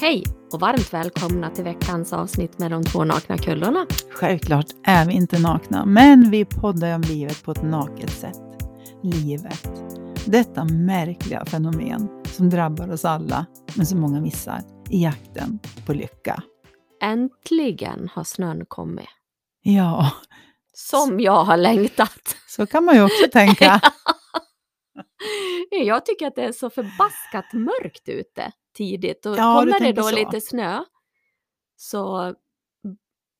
Hej och varmt välkomna till veckans avsnitt med de två nakna kullorna. Självklart är vi inte nakna, men vi poddar om livet på ett naket sätt. Livet. Detta märkliga fenomen som drabbar oss alla, men som många missar i jakten på lycka. Äntligen har snön kommit. Ja, Som jag har längtat. så kan man ju också tänka. Jag tycker att det är så förbaskat mörkt ute tidigt och Ja, kommer det då så. lite snö så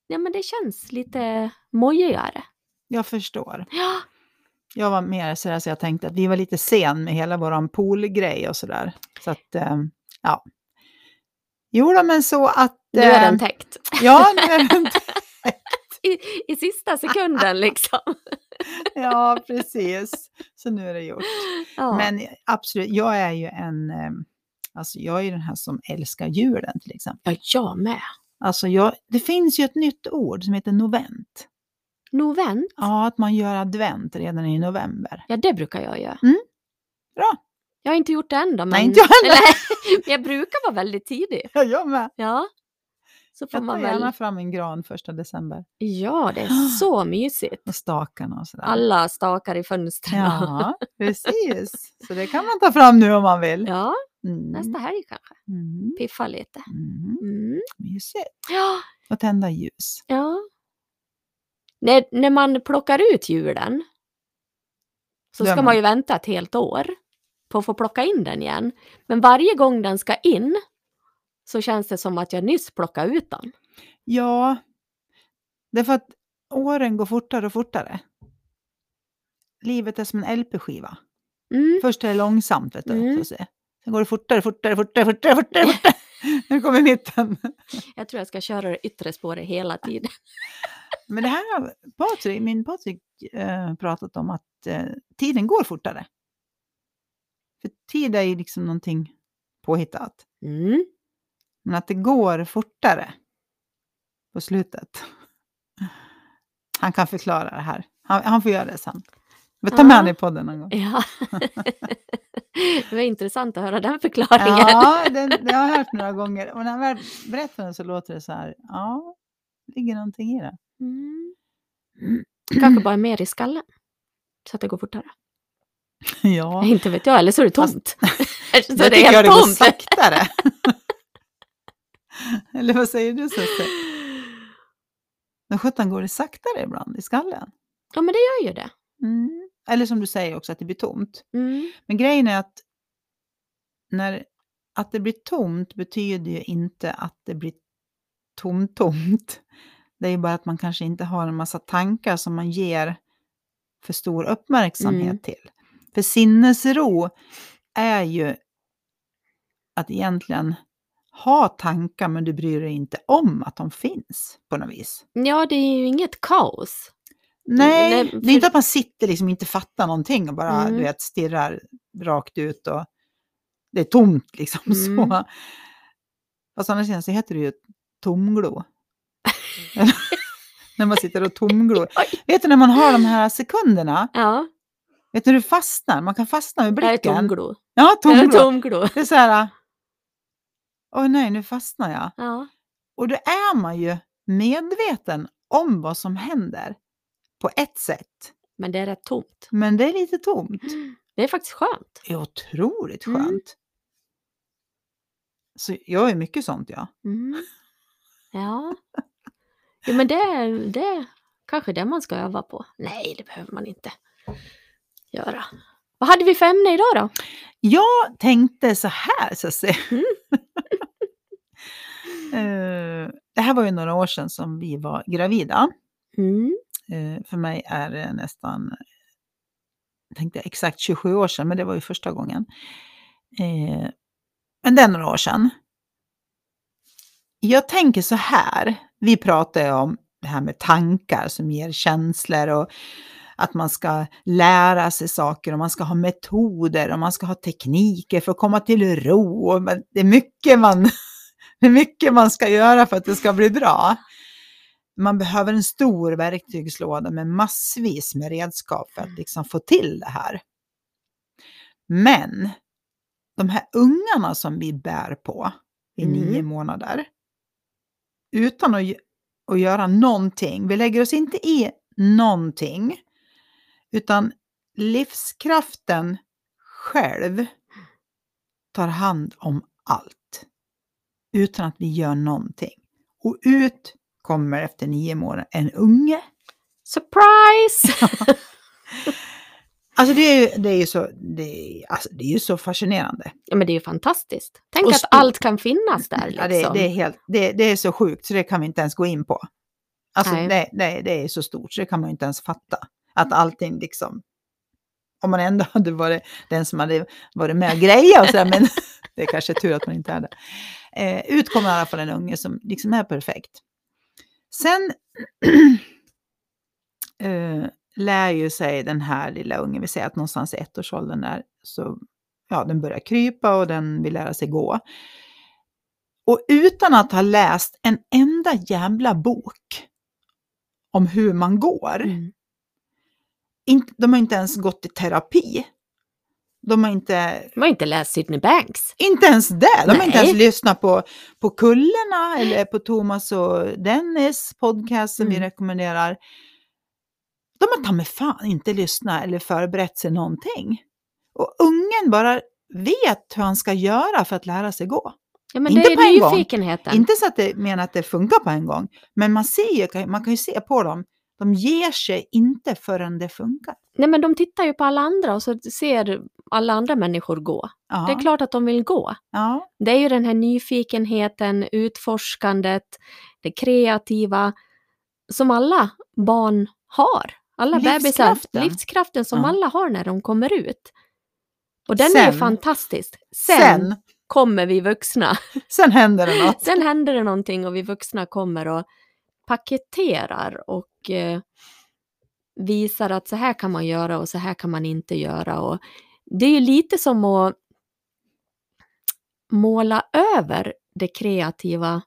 ja, men det känns lite mojigare. Jag förstår. Ja, Jag var mer sådär så jag tänkte att vi var lite sen med hela våran poolgrej och sådär. Så att, eh, ja. Jo då, men så att... nu är den eh, täckt. Ja, nu är den I, I sista sekunden liksom. Ja, precis. Så nu är det gjort. Ja. Men absolut, jag är ju en... Alltså jag är den här som älskar julen till exempel. ja, jag med. Alltså jag, det finns ju ett nytt ord som heter novent. Novent, Ja, att man gör advent redan i november. ja det brukar jag göra. Bra! Jag har inte gjort det än då. Men, Nej, inte jag heller. Eller, men jag brukar vara väldigt tidig. Ja, jag med. Ja. Så får Jag man gärna väl... fram en gran första december. Ja, det är så mysigt. Och stakarna och sådär. Alla stakar i fönstren. Ja, precis. Så det kan man ta fram nu om man vill. ja, Mm. nästa helg kanske. Mm. Piffa lite. Mm. Mm. Mysigt. Ja, Och tända ljus. ja. När, när man plockar ut julen så ska man- man ju vänta ett helt år på att få plocka in den igen. Men varje gång den ska in så känns det som att jag nyss plockade ut den. Ja, det är för att åren går fortare och fortare. Livet är som en LP-skiva. Mm. Först är det långsamt, vet du. Mm. Så Sen går det fortare, fortare, fortare, fortare, fortare. fortare. nu kommer mitten. Jag tror jag ska köra det yttre spåret hela tiden. Men det här har Patrik, min Patrik eh, pratat om att eh, tiden går fortare. För tid är ju liksom någonting påhittat. Mm. Men att det går fortare på slutet. Han kan förklara det här. Han, han får göra det sen. Vi tar med honom i podden någon gång. Ja. det var intressant att höra den förklaringen. Ja, den, det har jag hört några gånger. Och när han väl berättar den så låter det så här. Ja, det ligger någonting i det. Mm. Kanske bara mer i skallen. Så att det går fortare. Ja, Inte vet jag, eller så är det tomt. så jag det är tycker jag det går saktare. Eller vad säger du Susse? Men sjutton går det saktare ibland i skallen. Ja, men det gör ju det. Mm. Eller som du säger också att det blir tomt. Mm. Men grejen är att när att det blir tomt betyder ju inte att det blir tomtomt. Det är ju bara att man kanske inte har en massa tankar som man ger för stor uppmärksamhet Mm. till. För sinnesro är ju att egentligen ha tankar men du bryr dig inte om att de finns på något vis. Ja, det är ju inget kaos. Nej, Nej, det är för- inte att man sitter liksom inte fattar någonting och bara Mm. du vet, stirrar rakt ut och det är tomt liksom. Mm. Så. Fast annars känns det heter det ju tomglo. när man sitter och tomglor. Vet du när man har de här sekunderna, Ja, vet du när du fastnar? Man kan fastna med det är blicken. tomglo. Ja, Det är tomglo. tomglo. Det är så här, åh nej, nu fastnar jag. Ja. Och då är man ju medveten om vad som händer ett sätt. Men det är rätt tomt. Men det är lite tomt. Det är faktiskt skönt. Det är otroligt Mm. skönt. Så jag är mycket sånt, ja. Mm. Ja. Jo, men det, det kanske det man ska öva på. Nej, det behöver man inte göra. Vad hade vi för ämne idag då? Jag tänkte så här, så att säga. Mm. Eh, det här var ju några år sedan som vi var gravida. Mm. Eh, för mig är det nästan, jag tänkte exakt 27 år sedan, men det var ju första gången. Eh, men det är några år sedan. Jag tänker så här, vi pratar ju om det här med tankar som ger känslor och att man ska lära sig saker och man ska ha metoder och man ska ha tekniker för att komma till ro. Men det, är mycket man, det är mycket man ska göra för att det ska bli bra. Man behöver en stor verktygslåda med massvis med redskap för att liksom få till det här. Men de här ungarna som vi bär på, i Mm. nio månader. Utan att, att göra någonting. Vi lägger oss inte i någonting. Utan livskraften själv tar hand om allt. Utan att vi gör någonting. Och ut kommer efter nio månader en unge. Surprise! Alltså det är ju, det är ju, så, det är, alltså det är ju så fascinerande. ja, men det är ju fantastiskt. Tänk Och att stort. allt kan finnas där. Liksom. Ja, det, det, är helt, det, det är så sjukt så det kan vi inte ens gå in på. Alltså Nej. det, det, det är så stort så det kan man inte ens fatta. Att allting liksom, om man ändå hade varit den som hade varit med och grejat och sådär, men det är kanske tur att man inte är det. Eh, ut kommer i alla fall en unge som liksom är perfekt. Sen eh, lär ju sig den här lilla ungen, vi säger att någonstans i ettårsåldern där, så ja, den börjar krypa och den vill lära sig gå. Och utan att ha läst en enda jävla bok om hur man går, Mm. de har inte ens gått i terapi. De har inte, De har inte läst Sydney Banks. inte ens det, de har inte Nej. ens lyssnat på, på Kullerna eller på Thomas och Dennis podcast som vi Mm. rekommenderar. De har ta med fan inte lyssnat eller förberett sig någonting. Och ungen bara vet hur han ska göra för att lära sig gå. Ja, men Inte det på är gång. nyfikenheten. Inte så att det menar att det funkar på en gång, men man, ser man kan ju se på dem, de ger sig inte förrän det funkar. Nej, men de tittar ju på alla andra och så ser alla andra människor gå. Ja, Det är klart att de vill gå. ja, Det är ju den här nyfikenheten, utforskandet, det kreativa som alla barn har. Alla bebisar. Livskraften. Livskraften som Ja. alla har när de kommer ut. Och den är ju Sen- fantastisk. Sen, sen, kommer vi vuxna. sen händer det något. Sen händer det någonting och vi vuxna kommer och paketerar och eh, visar att så här kan man göra och så här kan man inte göra. Och det är ju lite som att måla över det kreativa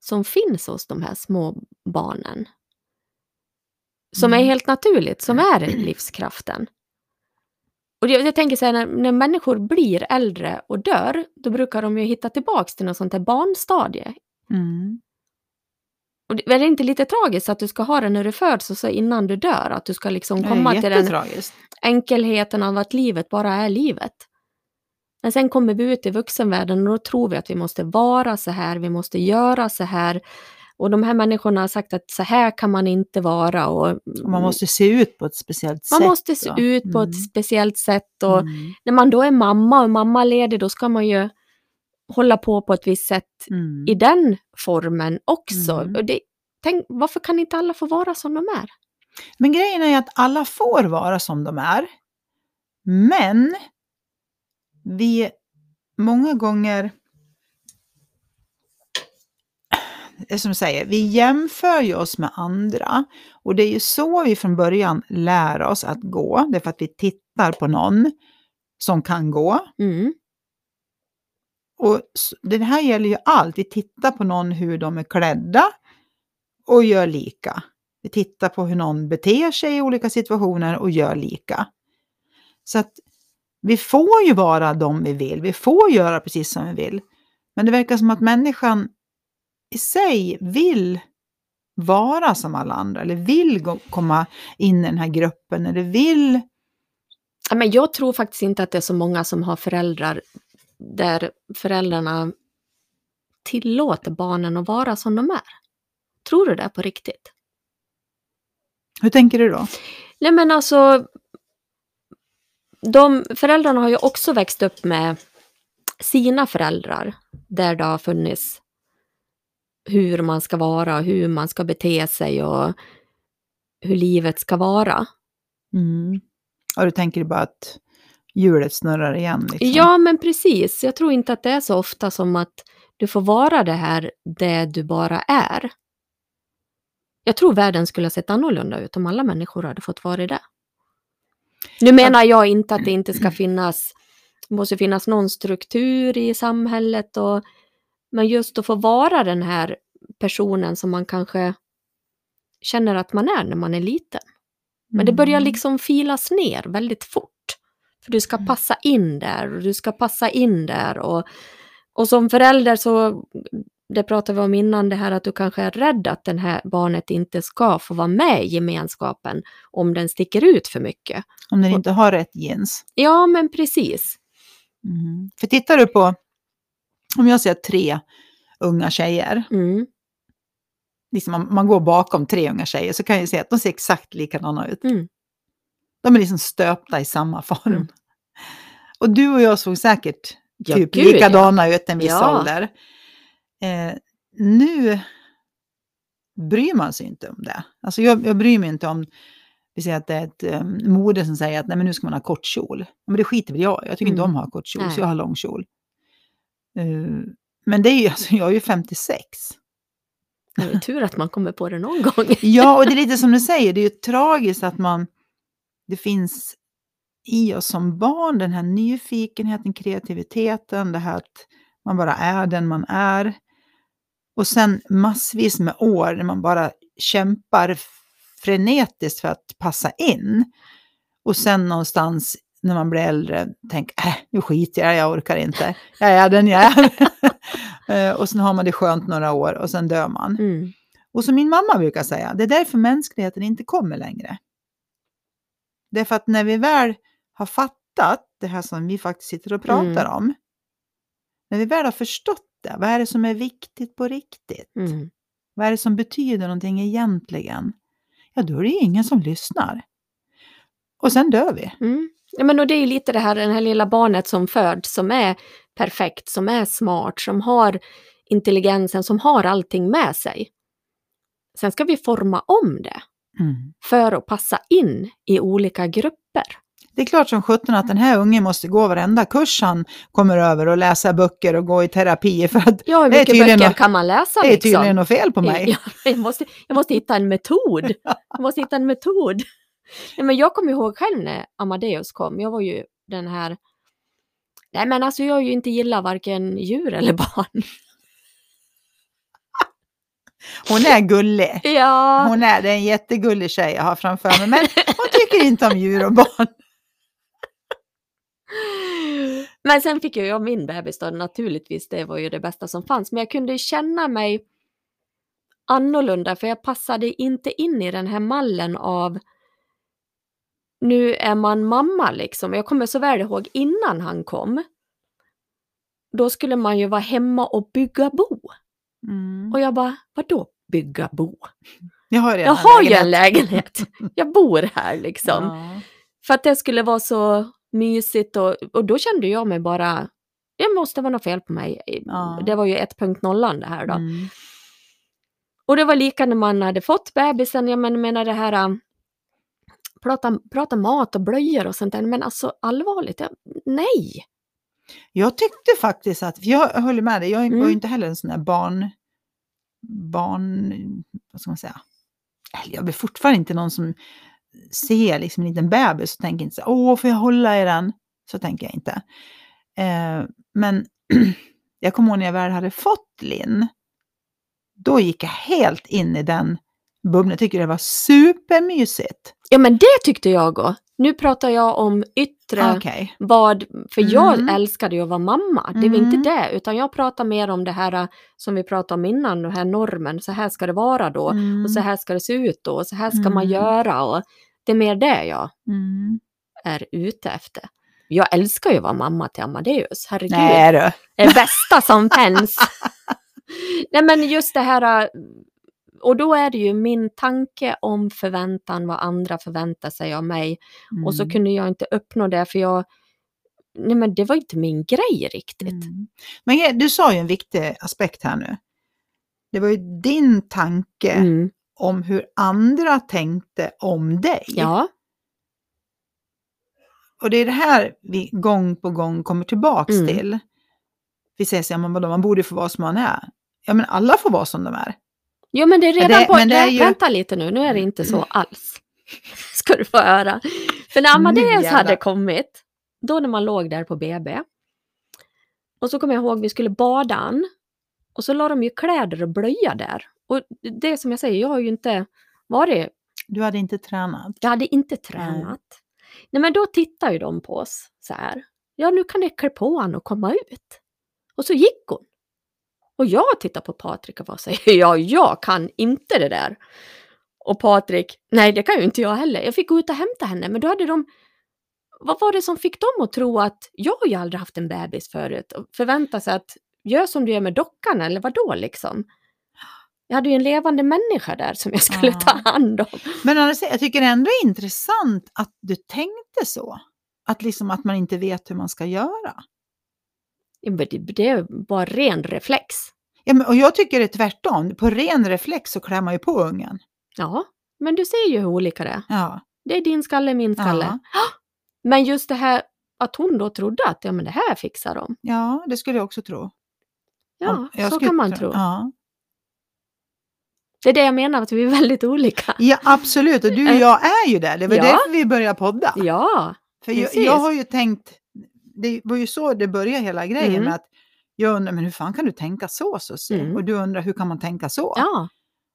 som finns hos de här små barnen. Som är Mm. helt naturligt, som är livskraften. Och jag, jag tänker så här, när, när människor blir äldre och dör, då brukar de ju hitta tillbaks till något sånt här barnstadie. Mm. Och det, är det inte lite tragiskt att du ska ha det när du föds och så innan du dör? Att du ska liksom komma till den enkelheten av att livet bara är livet. Men sen kommer vi ut i vuxenvärlden och då tror vi att vi måste vara så här, vi måste göra så här. Och de här människorna har sagt att så här kan man inte vara. Och Och man måste se ut på ett speciellt sätt. man måste se och- ut på Mm. ett speciellt sätt. Och Mm. när man då är mamma och mammaledig, då ska man ju hålla på på ett visst sätt Mm. i den formen också. Mm. Och det, tänk, varför kan inte alla få vara som de är? Men grejen är att alla får vara som de är. Men vi många gånger, som du säger, vi jämför ju oss med andra. Och det är ju så vi från början lär oss att gå. Det är för att vi tittar på någon som kan gå. Mm. Och det här gäller ju allt. Vi tittar på någon hur de är klädda och gör lika. Vi tittar på hur någon beter sig i olika situationer och gör lika. Så att vi får ju vara de vi vill. Vi får göra precis som vi vill. Men det verkar som att människan i sig vill vara som alla andra. Eller vill gå, komma in i den här gruppen. Eller vill... Men jag tror faktiskt inte att det är så många som har föräldrar där föräldrarna tillåter barnen att vara som de är. Tror du det på riktigt? Hur tänker du då? Nej men alltså, de föräldrarna har ju också växt upp med sina föräldrar där det har funnits hur man ska vara, hur man ska bete sig och hur livet ska vara. Mm. Och du tänker bara att hjulet snurrar igen? Liksom. Ja, men precis. Jag tror inte att det är så ofta som att du får vara det här, det du bara är. Jag tror världen skulle ha sett annorlunda ut om alla människor hade fått vara det. Nu menar jag inte att det inte ska finnas, det måste finnas någon struktur i samhället och men just att få vara den här personen som man kanske känner att man är när man är liten. Men det börjar Mm. liksom filas ner väldigt fort. För du ska Mm. passa in där och du ska passa in där och, Och som förälder så, det pratade vi om innan, det här att du kanske är rädd att det här barnet inte ska få vara med i gemenskapen om den sticker ut för mycket. Om den inte har rätt gens. Ja, men precis. Mm. För tittar du på, om jag ser tre unga tjejer, Mm. liksom man, man går bakom tre unga tjejer så kan jag se att de ser exakt likadana ut. Mm. De är liksom stöpta i samma form. Och du och jag såg säkert Ja, typ gud, likadana ut en viss Ja. ålder. Eh, nu bryr man sig inte om det. Alltså jag, jag bryr mig inte om, vi säger att det är ett eh, mode som säger att nej, men nu ska man ha kort kjol. Men det skiter väl jag. Jag tycker inte Mm. om att ha kort kjol, Nej. så jag har lång kjol. Eh, men det är ju, alltså, jag är ju 56. Det är tur att man kommer på det någon gång. Ja, och det är lite som du säger, det är ju tragiskt att man, det finns i oss som barn den här nyfikenheten, kreativiteten, det här att man bara är den man är. Och sen massvis med år när man bara kämpar frenetiskt för att passa in. Och sen någonstans när man blir äldre, tänk, äh, nu skiter jag jag orkar inte. Jag är den jag är. Eh, och sen har man det skönt några år och sen dör man. Mm. Och som min mamma brukar säga, det är därför mänskligheten inte kommer längre. Det är för att när vi väl har fattat det här som vi faktiskt sitter och pratar Mm. om, när vi väl har förstått det, vad är det som är viktigt på riktigt? Mm. Vad är det som betyder någonting egentligen? Ja, då är det ju ingen som lyssnar. Och sen dör vi. Mm. Ja, men och det är ju lite det här, det här lilla barnet som föds, som är perfekt, som är smart, som har intelligensen, som har allting med sig. Sen ska vi forma om det Mm. för att passa in i olika grupper. Det är klart som sjutton att den här ungen måste gå varenda kurs han kommer över och läsa böcker och gå i terapi för att Ja, hur Det är mycket böcker något- kan man läsa? det är liksom? tydligen något fel på mig. Ja, jag, måste, jag måste hitta en metod. Jag måste hitta en metod. Nej, men jag kommer ihåg själv när Amadeus kom. Jag var ju den här... Nej men alltså jag har ju inte gillat varken djur eller barn. Hon är gullig. Ja, Hon är, det är en jättegullig tjej jag har framför mig, men hon tycker inte om djur och barn. Men sen fick ju jag min bebis då, naturligtvis. Det var ju det bästa som fanns. Men jag kunde känna mig annorlunda för jag passade inte in i den här mallen av nu är man mamma liksom. Jag kommer så väl ihåg innan han kom. Då skulle man ju vara hemma och bygga bo. Mm. Och jag bara, vadå bygga bo? Jag har, Jag har ju en lägenhet. Jag bor här liksom. Ja. För att det skulle vara så mysigt och, och då kände jag mig bara, det måste vara något fel på mig. Ja. Det var ju 1.0 det här då. Mm. Och det var lika när man hade fått bebisen, jag men- menar det här, ähm, prata, prata mat och blöjor och sånt där, men alltså allvarligt, jag, nej. Jag tyckte faktiskt att, jag håller med dig, jag var Mm. ju inte heller en sån där barn, barn, vad ska man säga, jag är fortfarande inte någon som ser liksom en liten bebis och tänker inte så åh, får jag hålla i den? Så tänker jag inte. Eh, men jag kommer ihåg när jag väl hade fått Linn, då gick jag helt in i den bubblan. Jag tycker det var supermysigt. Ja men det tyckte jag också. Nu pratar jag om yttre, Okej. vad, för jag Mm. älskade ju att vara mamma. Det var Mm. inte det, utan jag pratar mer om det här äh, som vi pratade om innan, den här normen, så här ska det vara då. Mm. Och så här ska det se ut då, och så här ska man Mm. göra. Och det är mer det jag Mm. är ute efter. Jag älskar ju att vara mamma till Amadeus, herregud. Nej du. Det är bästa som finns. Nej men just det här, och då är det ju min tanke om förväntan, vad andra förväntar sig av mig. Och så Mm. kunde jag inte uppnå det för jag, nej men det var inte min grej riktigt. Mm. Men du sa ju en viktig aspekt här nu. Det var ju din tanke Mm. Om hur andra tänkte om dig. Ja, Och det är det här vi gång på gång kommer tillbaks Mm. till. Vi säger så här, vadå, man borde få vara som man är. Ja, men alla får vara som de är. jo men det är redan det- på, men det är nej, ju- vänta lite nu, nu är det inte så alls. Ska du få höra. För när Amadeus hade kommit, då när man låg där på BB, och så kommer jag ihåg vi skulle bada han, och så la de ju kläder och blöja där. Och det som jag säger, jag har ju inte varit Du hade inte tränat. Jag hade inte tränat. Nej. men då tittar ju de på oss så här. Ja, nu kan ni klä på honom och komma ut. Och så gick hon. Och jag tittar på Patrik och bara säger ja, jag kan inte det där. Och Patrik, nej det kan ju inte jag heller. Jag fick gå ut och hämta henne, men då hade de vad var det som fick dem att tro att jag har ju aldrig haft en bebis förut och förvänta sig att gör som du gör med dockan eller vad då liksom? Jag hade ju en levande människa där som jag skulle Ja. ta hand om. Men annars, jag tycker ändå är intressant att du tänkte så. Att, liksom att man inte vet hur man ska göra. Ja, men Det, det var ren reflex. Ja, men, och jag tycker det är tvärtom. På ren reflex så klär man ju på ungen. Ja, men du ser ju hur olika det är. Ja. Det är din skalle, min skalle. Ja. Men just det här att hon då trodde att ja, men det här fixar de. ja, det skulle jag också tro. Ja, så kan man tro. Ja. Det är det jag menar, att vi är väldigt olika. ja, absolut. Och du och jag är ju där. Det var Ja. därför vi började podda. Ja, För jag, precis. jag har ju tänkt, det var ju så det började hela grejen Mm. med att jag undrar, men hur fan kan du tänka så Susie? Mm. Och du undrar, hur kan man tänka så? ja.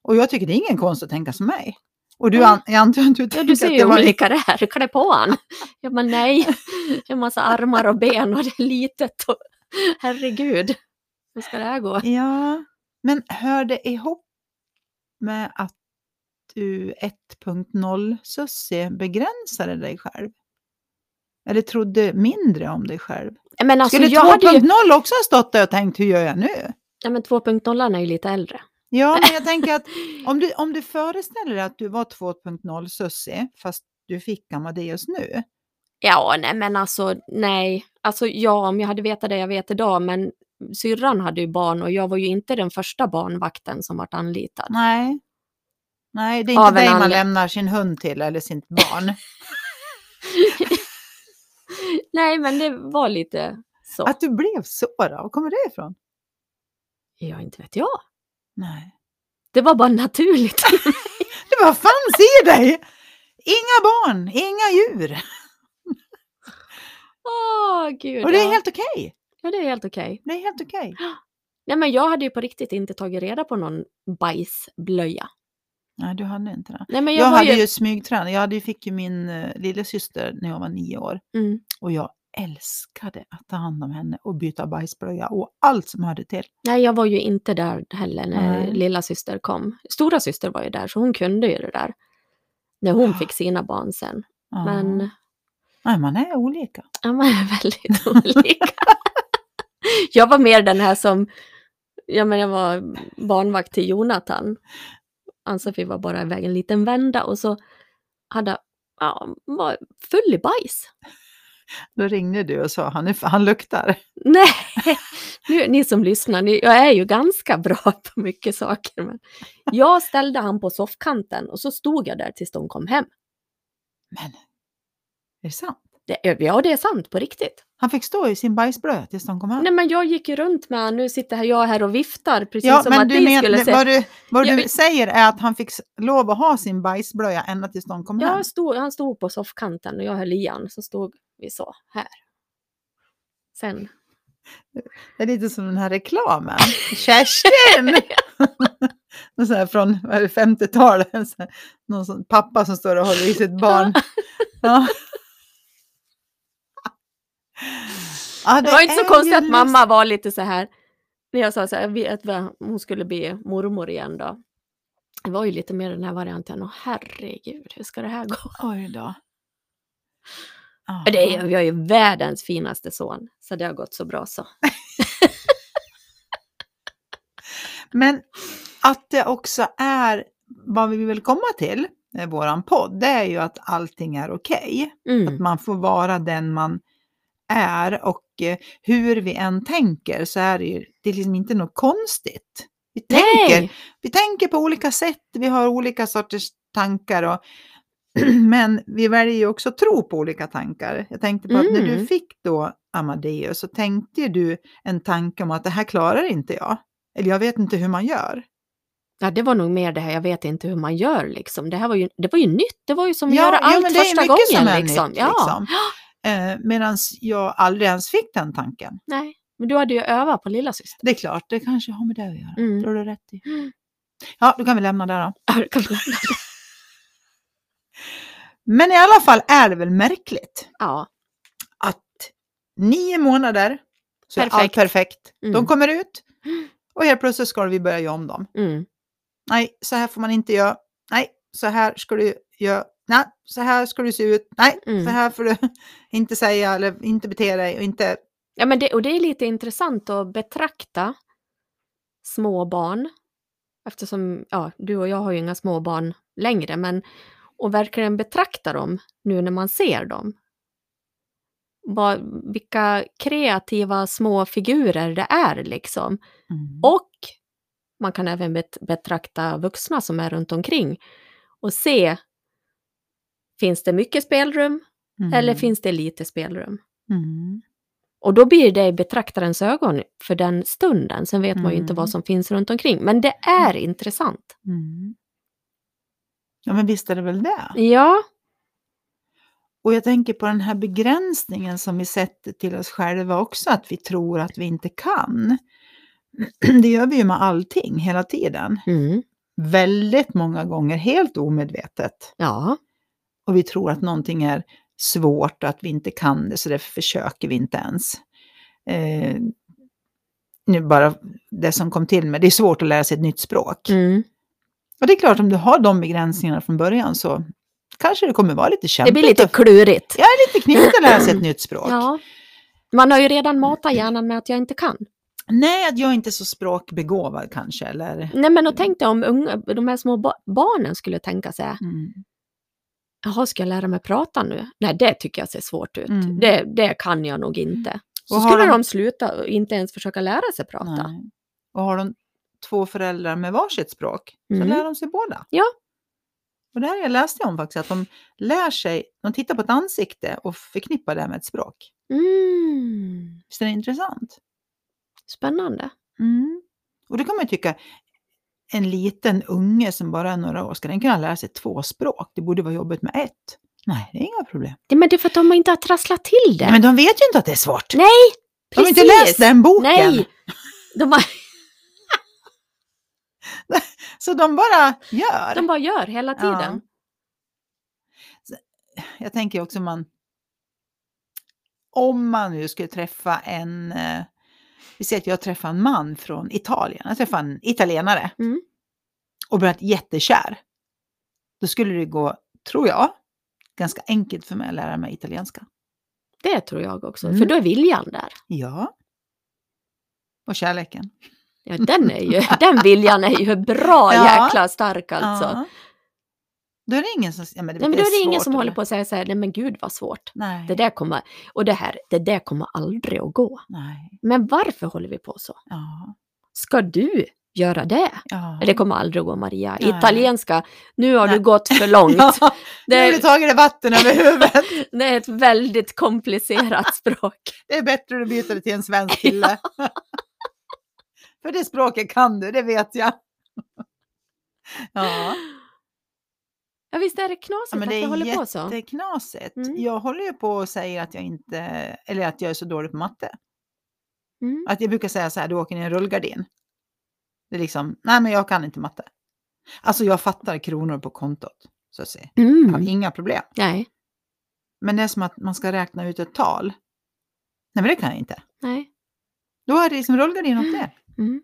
Och jag tycker det är ingen konst att tänka som mig. Och du, Ja. an, jag antar att du ja tänker du ser att ju det hur olika det är. Klä på han. Ja, men nej. En massa armar och ben och det är litet. Och... Herregud. Hur ska det här gå? Ja, men hör det ihop med att du 1.0 Susie begränsade dig själv? Eller trodde mindre om dig själv? Men alltså, Skulle jag hade ju... 2.0 också ha stått där och tänkt, hur gör jag nu? Ja, men 2.0 är ju lite äldre. Ja, men jag tänker att om du, om du föreställer dig att du var 2.0 Susie, fast du fick Amadeus nu. Ja, nej men alltså nej. Alltså ja, om jag hade vetat det jag vet idag, men syrran hade ju barn och jag var ju inte den första barnvakten som vart anlitad. Nej. Nej, det är inte dig man lämnar sin hund till eller sitt barn. Nej, men det var lite så. Att du blev så då? Var kommer det ifrån? Ja, inte vet jag. Nej. Det var bara naturligt. Det var fanns i dig! Inga barn, inga djur. Åh, gud. Och det är ja. helt okej. Ja, det är helt okej. Det är helt okej. Nej, men jag hade ju på riktigt inte tagit reda på någon bajsblöja. Nej, du hade inte det. Nej, men Jag, jag, hade ju... ju smygtränat. Jag hade, ju- fick ju min uh, lillasyster när jag var nio år. Mm. Och jag älskade att ta hand om henne och byta bajsblöja och allt som hörde till. Nej, jag var ju inte där heller när Nej. lilla syster kom. Stora syster var ju där, så hon kunde ju det där. När hon Ja. fick sina barn sen. Ja. Men Nej, man är olika. ja, man är väldigt olika. jag var mer den här som, ja men jag var barnvakt till Jonathan. Ann-Sofie var bara iväg en liten vända och så hade, ja, var full i bajs. Då ringde du och sa han, är, han luktar. Nej, nu, ni som lyssnar, ni, jag är ju ganska bra på mycket saker. Men jag ställde han på soffkanten och så stod jag där tills de kom hem. Men, är det sant? Det, ja, det är sant på riktigt. Han fick stå i sin bajsblöja tills de kom hem? Nej, men jag gick ju runt med han, nu sitter jag här och viftar precis Ja, som men att du ni skulle se. vad du, vad Ja, du men- säger är att han fick lov att ha sin bajsblöja ända tills de kom hem? Jag stod, han stod på soffkanten och jag höll i han, så stod vi så här. Sen, Det är lite som den här reklamen. Kerstin! Någon sån här från vad är det, 50-talet. En sån här- Någon sån pappa som står och håller i sitt barn. Ja. Ja, det var inte så konstigt att mamma var llite så här, när jag sa så här, att hon skulle bli mormor igen då. Det var ju lite mer den här varianten, och herregud, hur ska det här gå? Oj då. Det är, jag är ju världens finaste son, så det har gått så bra så. Men att det också är, vad vi vill komma till med våran podd, det är ju att allting är okej. Att Mm. man får vara den man är och eh, hur vi än tänker så är det ju det är liksom inte något konstigt. Vi tänker, Nej! vi tänker på olika sätt, vi har olika sorters tankar och men vi väljer ju också att tro på olika tankar. Jag tänkte på att när du Mm. fick då Amadeus så tänkte du en tanke om att det här klarar inte jag. Eller jag vet inte hur man gör. Ja, det var nog mer det här, jag vet inte hur man gör liksom. Det här var ju, det var ju nytt, det var ju som att göra allt men det är första gången liksom. nytt, ja. Eh, Medan jag aldrig ens fick den tanken. Nej, men du hade ju övat på lilla syster. Det är klart, det kanske har med det att göra. Mm. Det har du rätt i. Mm. Ja, då kan vi lämna det då. Ja, kan vi lämna det. Men i alla fall är det väl märkligt Ja, att nio månader Så är allt Perfekt. perfekt. De Mm. kommer ut och helt plötsligt ska vi börja göra om dem. Mm. Nej, så här får man inte göra. Nej, så här ska du göra. Nej, så här ska du se ut. Nej, Mm. så här får du inte säga eller inte bete dig och inte... Ja, men det, och det är lite intressant att betrakta små barn. Eftersom ja, du och jag har ju inga små barn längre, men och verkligen betrakta dem nu när man ser dem. Vad, vilka kreativa små figurer det är liksom. Mm. Och man kan även bet, betrakta vuxna som är runt omkring och se, finns det mycket spelrum Mm. eller finns det lite spelrum? Mm. Och då blir det i betraktarens ögon för den stunden. Sen vet man ju inte Mm. vad som finns runt omkring. Men det är intressant. Mm. Ja, men visst är det väl det. Ja, Och jag tänker på den här begränsningen som vi sätter till oss själva också, att vi tror att vi inte kan. Det gör vi ju med allting hela tiden. mm. Väldigt många gånger helt omedvetet. ja, Och vi tror att någonting är svårt och att vi inte kan det, så därför försöker vi inte ens. Eh, nu bara det som kom till mig, det är svårt att lära sig ett nytt språk. mm. Och det är klart, om du har de begränsningarna från början så kanske det kommer vara lite det kämpigt. blir lite klurigt. Ja, lite knivigt att lära sig ett nytt språk. Ja. Man har ju redan matat hjärnan med att jag inte kan. Nej, att jag inte är så språkbegåvad kanske, eller... Nej, men och tänk dig om unga, de här små ba- barnen skulle tänka sig, Mm. Jaha, ska jag lära mig prata nu? Nej, det tycker jag ser svårt ut. Mm. Det, det kan jag nog inte. Så skulle de- de sluta och inte ens försöka lära sig prata. Nej. Och har de två föräldrar med varsitt språk så Mm. lär de sig båda. Ja. Och det här jag läste om faktiskt, att de lär sig, de tittar på ett ansikte och förknippar det med ett språk. Mm. Visst är det intressant? Spännande. Mm. Och då kan man ju tycka, en liten unge som bara är några år, ska den kunna lära sig två språk? Det borde vara jobbigt med ett. Nej, det är inga problem. Det, men det är för att de inte har trasslat till det. Men de vet ju inte att det är svårt. Nej, de har precis. inte läst den boken. Nej, de bara, Så de bara gör. de bara gör hela tiden. jag tänker också man om man nu skulle träffa en, eh, vi säger att jag träffar en man från Italien, jag träffar en italienare Mm. och blivit jättekär. Då skulle det gå, tror jag, ganska enkelt för mig att lära mig italienska. Det tror jag också, Mm. för då är viljan där. Ja. Och kärleken. Ja, den, är ju, den viljan är ju bra Ja. jäkla stark alltså. Ja. Då är det ingen som, ja, men det, Nej, men då är det ingen som håller på att säga så här, nej men gud vad svårt. Nej. Det där kommer, och det här, det där kommer aldrig att gå. Nej. Men varför håller vi på så? Ja. Ska du göra det? Ja. Det kommer aldrig att gå Maria. Nej. Italienska, nu har Nej. du gått för långt. Ja, nu har du Det, tagit det vatten över huvudet. det är ett väldigt komplicerat språk. Det är bättre att byta det till en svensk kille. För det språket kan du, det vet jag. Ja, Ja visst är det knasigt ja men att det vi är håller på så? jätteknasigt. Mm. Jag håller ju på och säger att jag inte, eller att jag är så dålig på matte. Mm. Att jag brukar säga så här, du åker i en rullgardin. Det är liksom, nej men jag kan inte matte. Alltså jag fattar kronor på kontot, så att säga. Jag har Mm. inga problem. Nej, Men det är som att man ska räkna ut ett tal. Nej men det kan jag inte. nej. Då är det liksom rullgardin åt det. Mm.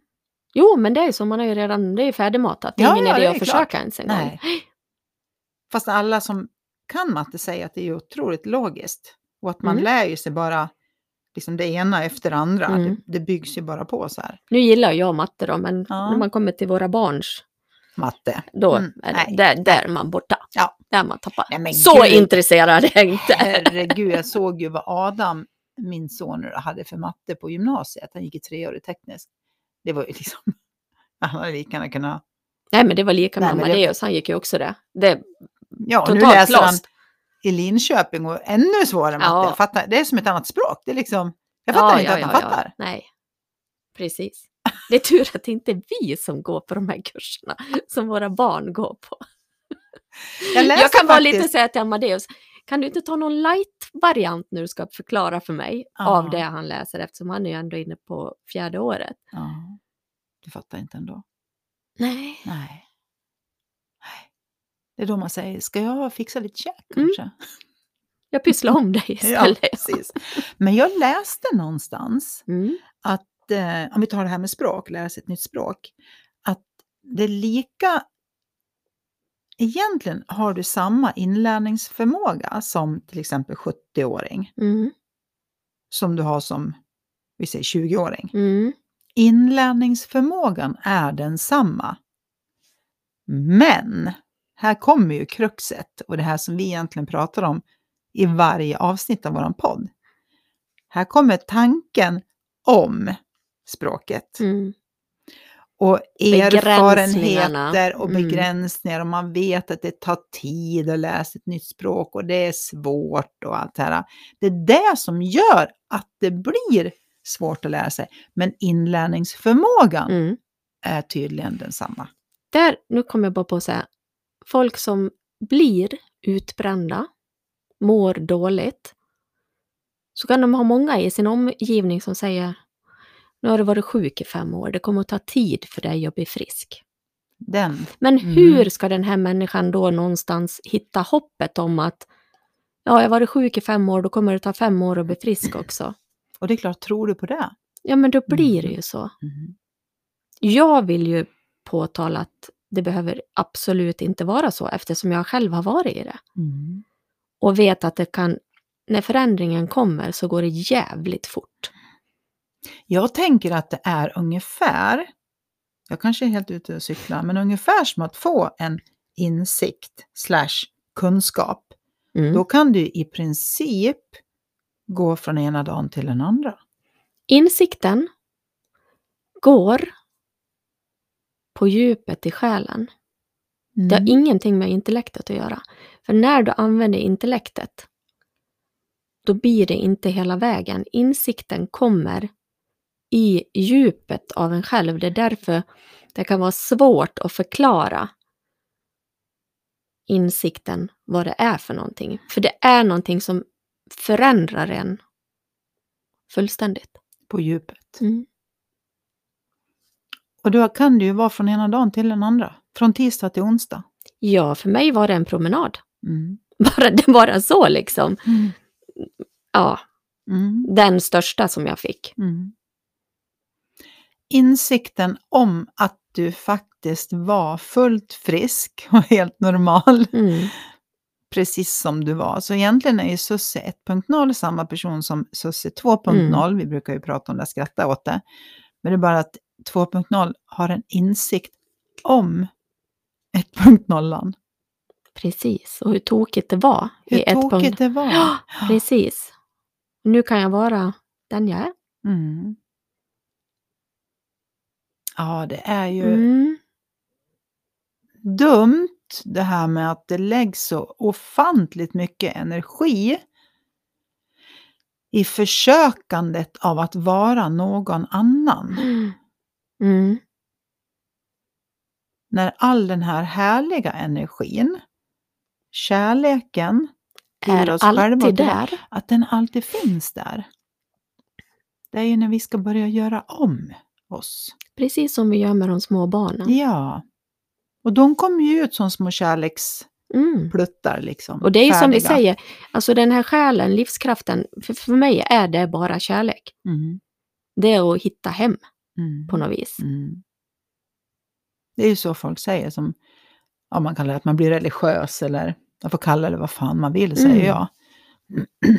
Jo, men det är ju så, man har ju redan, det är ju färdigmatat. Det är Ja, ingen ja, idé det är att försöka ens en gång. Nej. Fast alla som kan matte säger att det är otroligt logiskt. Och att man Mm. lär ju sig bara liksom det ena efter det andra. Mm. Det, det byggs ju bara på så här. Nu gillar jag matte då, men Ja. när man kommer till våra barns, Matte. då Mm, är där, där är man borta. Ja. Där man tappar. Nej, så gud. intresserad är jag inte. Herregud, jag såg ju vad Adam, min son, hade för matte på gymnasiet. Han gick i treårig teknisk. Det var ju liksom, han hade lika gärna kunnat... Nej, men det var lika Nej, med men det- Amadeus, han gick ju också det. det Ja, och nu läser han i Linköping och ännu svårare matte. Ja. Jag fattar, det är som ett annat språk. Det är liksom, jag fattar inte att han fattar. Nej, precis. Det är tur att det inte är vi som går på de här kurserna som våra barn går på. Jag, Jag kan bara faktiskt- lite säga till Amadeus, kan du inte ta någon light-variant nu du ska förklara för mig Ja. av det han läser eftersom han är ju ändå inne på fjärde året. Ja, du fattar inte ändå. Nej. Nej. Det är då man säger, ska jag fixa lite käk Mm. kanske? Jag pysslar om dig Ja, istället. precis. Men jag läste någonstans Mm. att, eh, om vi tar det här med språk, lära sig ett nytt språk, att det är lika, egentligen har du samma inlärningsförmåga som till exempel 70-åring, Mm. som du har som, vi säger 20-åring. Mm. Inlärningsförmågan är densamma. Men, här kommer ju kruxet och det här som vi egentligen pratar om i varje avsnitt av vår podd. Här kommer tanken om språket Mm. och erfarenheter och Mm. begränsningar och man vet att det tar tid att läsa ett nytt språk och det är svårt och allt det här. Det är det som gör att det blir svårt att lära sig. Men inlärningsförmågan Mm. är tydligen densamma. Där, nu kommer jag bara på att säga, folk som blir utbrända, mår dåligt, så kan de ha många i sin omgivning som säger nu har du varit sjuk i fem år, det kommer att ta tid för dig att bli frisk. Den. Men Mm. hur ska den här människan då någonstans hitta hoppet om att ja, jag har varit sjuk i fem år, då kommer det ta fem år att bli frisk också. Och det är klart, tror du på det? Ja, men då blir det Mm. ju så. Mm. Jag vill ju påtala att det behöver absolut inte vara så eftersom jag själv har varit i det. Mm. Och vet att det kan, när förändringen kommer så går det jävligt fort. Jag tänker att det är ungefär, jag kanske är helt ute och cyklar, men ungefär som att få en insikt slash kunskap. Mm. Då kan du i princip gå från ena dagen till den andra. Insikten går på djupet i själen. Det har Mm. ingenting med intellektet att göra. För när du använder intellektet, då blir det inte hela vägen. Insikten kommer i djupet av en själv. Det är därför det kan vara svårt att förklara insikten, vad det är för någonting. För det är någonting som förändrar en fullständigt. På djupet. Mm. Och då kan det ju vara från ena dagen till den andra. Från tisdag till onsdag. Ja, för mig var det en promenad. Mm. Bara, bara så liksom. Mm. Ja, Mm. den största som jag fick. Mm. Insikten om att du faktiskt var fullt frisk och helt normal, Mm. precis som du var. Så egentligen är ju Susse 1.0 samma person som Susse 2.0. Vi brukar ju prata om det, skratta åt det. Men det är bara att 2.0 har en insikt om 1.0. Precis, och hur tokigt det var. i Hur ett tokigt det var. Ja, precis. Nu kan jag vara den jag är. Mm. Ja, det är ju Mm. dumt det här med att det läggs så ofantligt mycket energi i försökandet av att vara någon annan. Mm. När all den här härliga energin, kärleken Är oss alltid där. att den alltid finns där. Det är ju när vi ska börja göra om oss. Precis som vi gör med de små barnen. Ja. Och de kommer ju ut som små kärlekspluttar Mm. liksom. Och det är ju som vi säger, alltså den här själen, livskraften, för, för mig är det bara kärlek. Mm. Det är att hitta hem Mm. på något vis. Mm. Det är ju så folk säger som, ja man kallar det att man blir religiös eller man får kalla det vad fan man vill säger Mm. jag.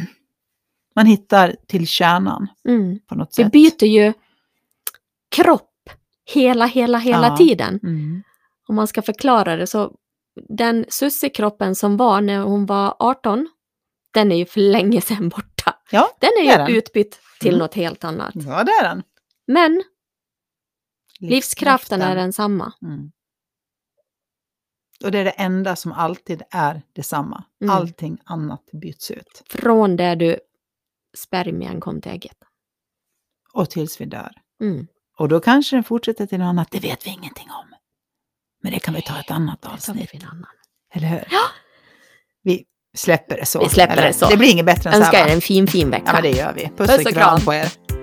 Man hittar till kärnan Mm. på något Vi sätt. byter ju kropp hela, hela, hela Ja. tiden. Mm. Om man ska förklara det så, den Sussie-kroppen som var när hon var 18, den är ju för länge sedan borta. Ja, Den är är ju den. utbytt till Mm. något helt annat. ja, det är den. Men livskraften är densamma. Mm. Och det är det enda som alltid är detsamma. Mm. Allting annat byts ut. Från där du spermien kom till ägget. Och tills vi dör. Mm. Och då kanske den fortsätter till något annat. Det vet vi ingenting om. Men det kan vi ta ett annat Det avsnitt. en annan. Eller hur? Ja. Vi släpper det så. Vi släpper eller? det så. Det blir inget bättre än så Önskar här, er va? en fin, fin vecka. Ja, men det gör vi. Puss, Puss och och kram kram. på er.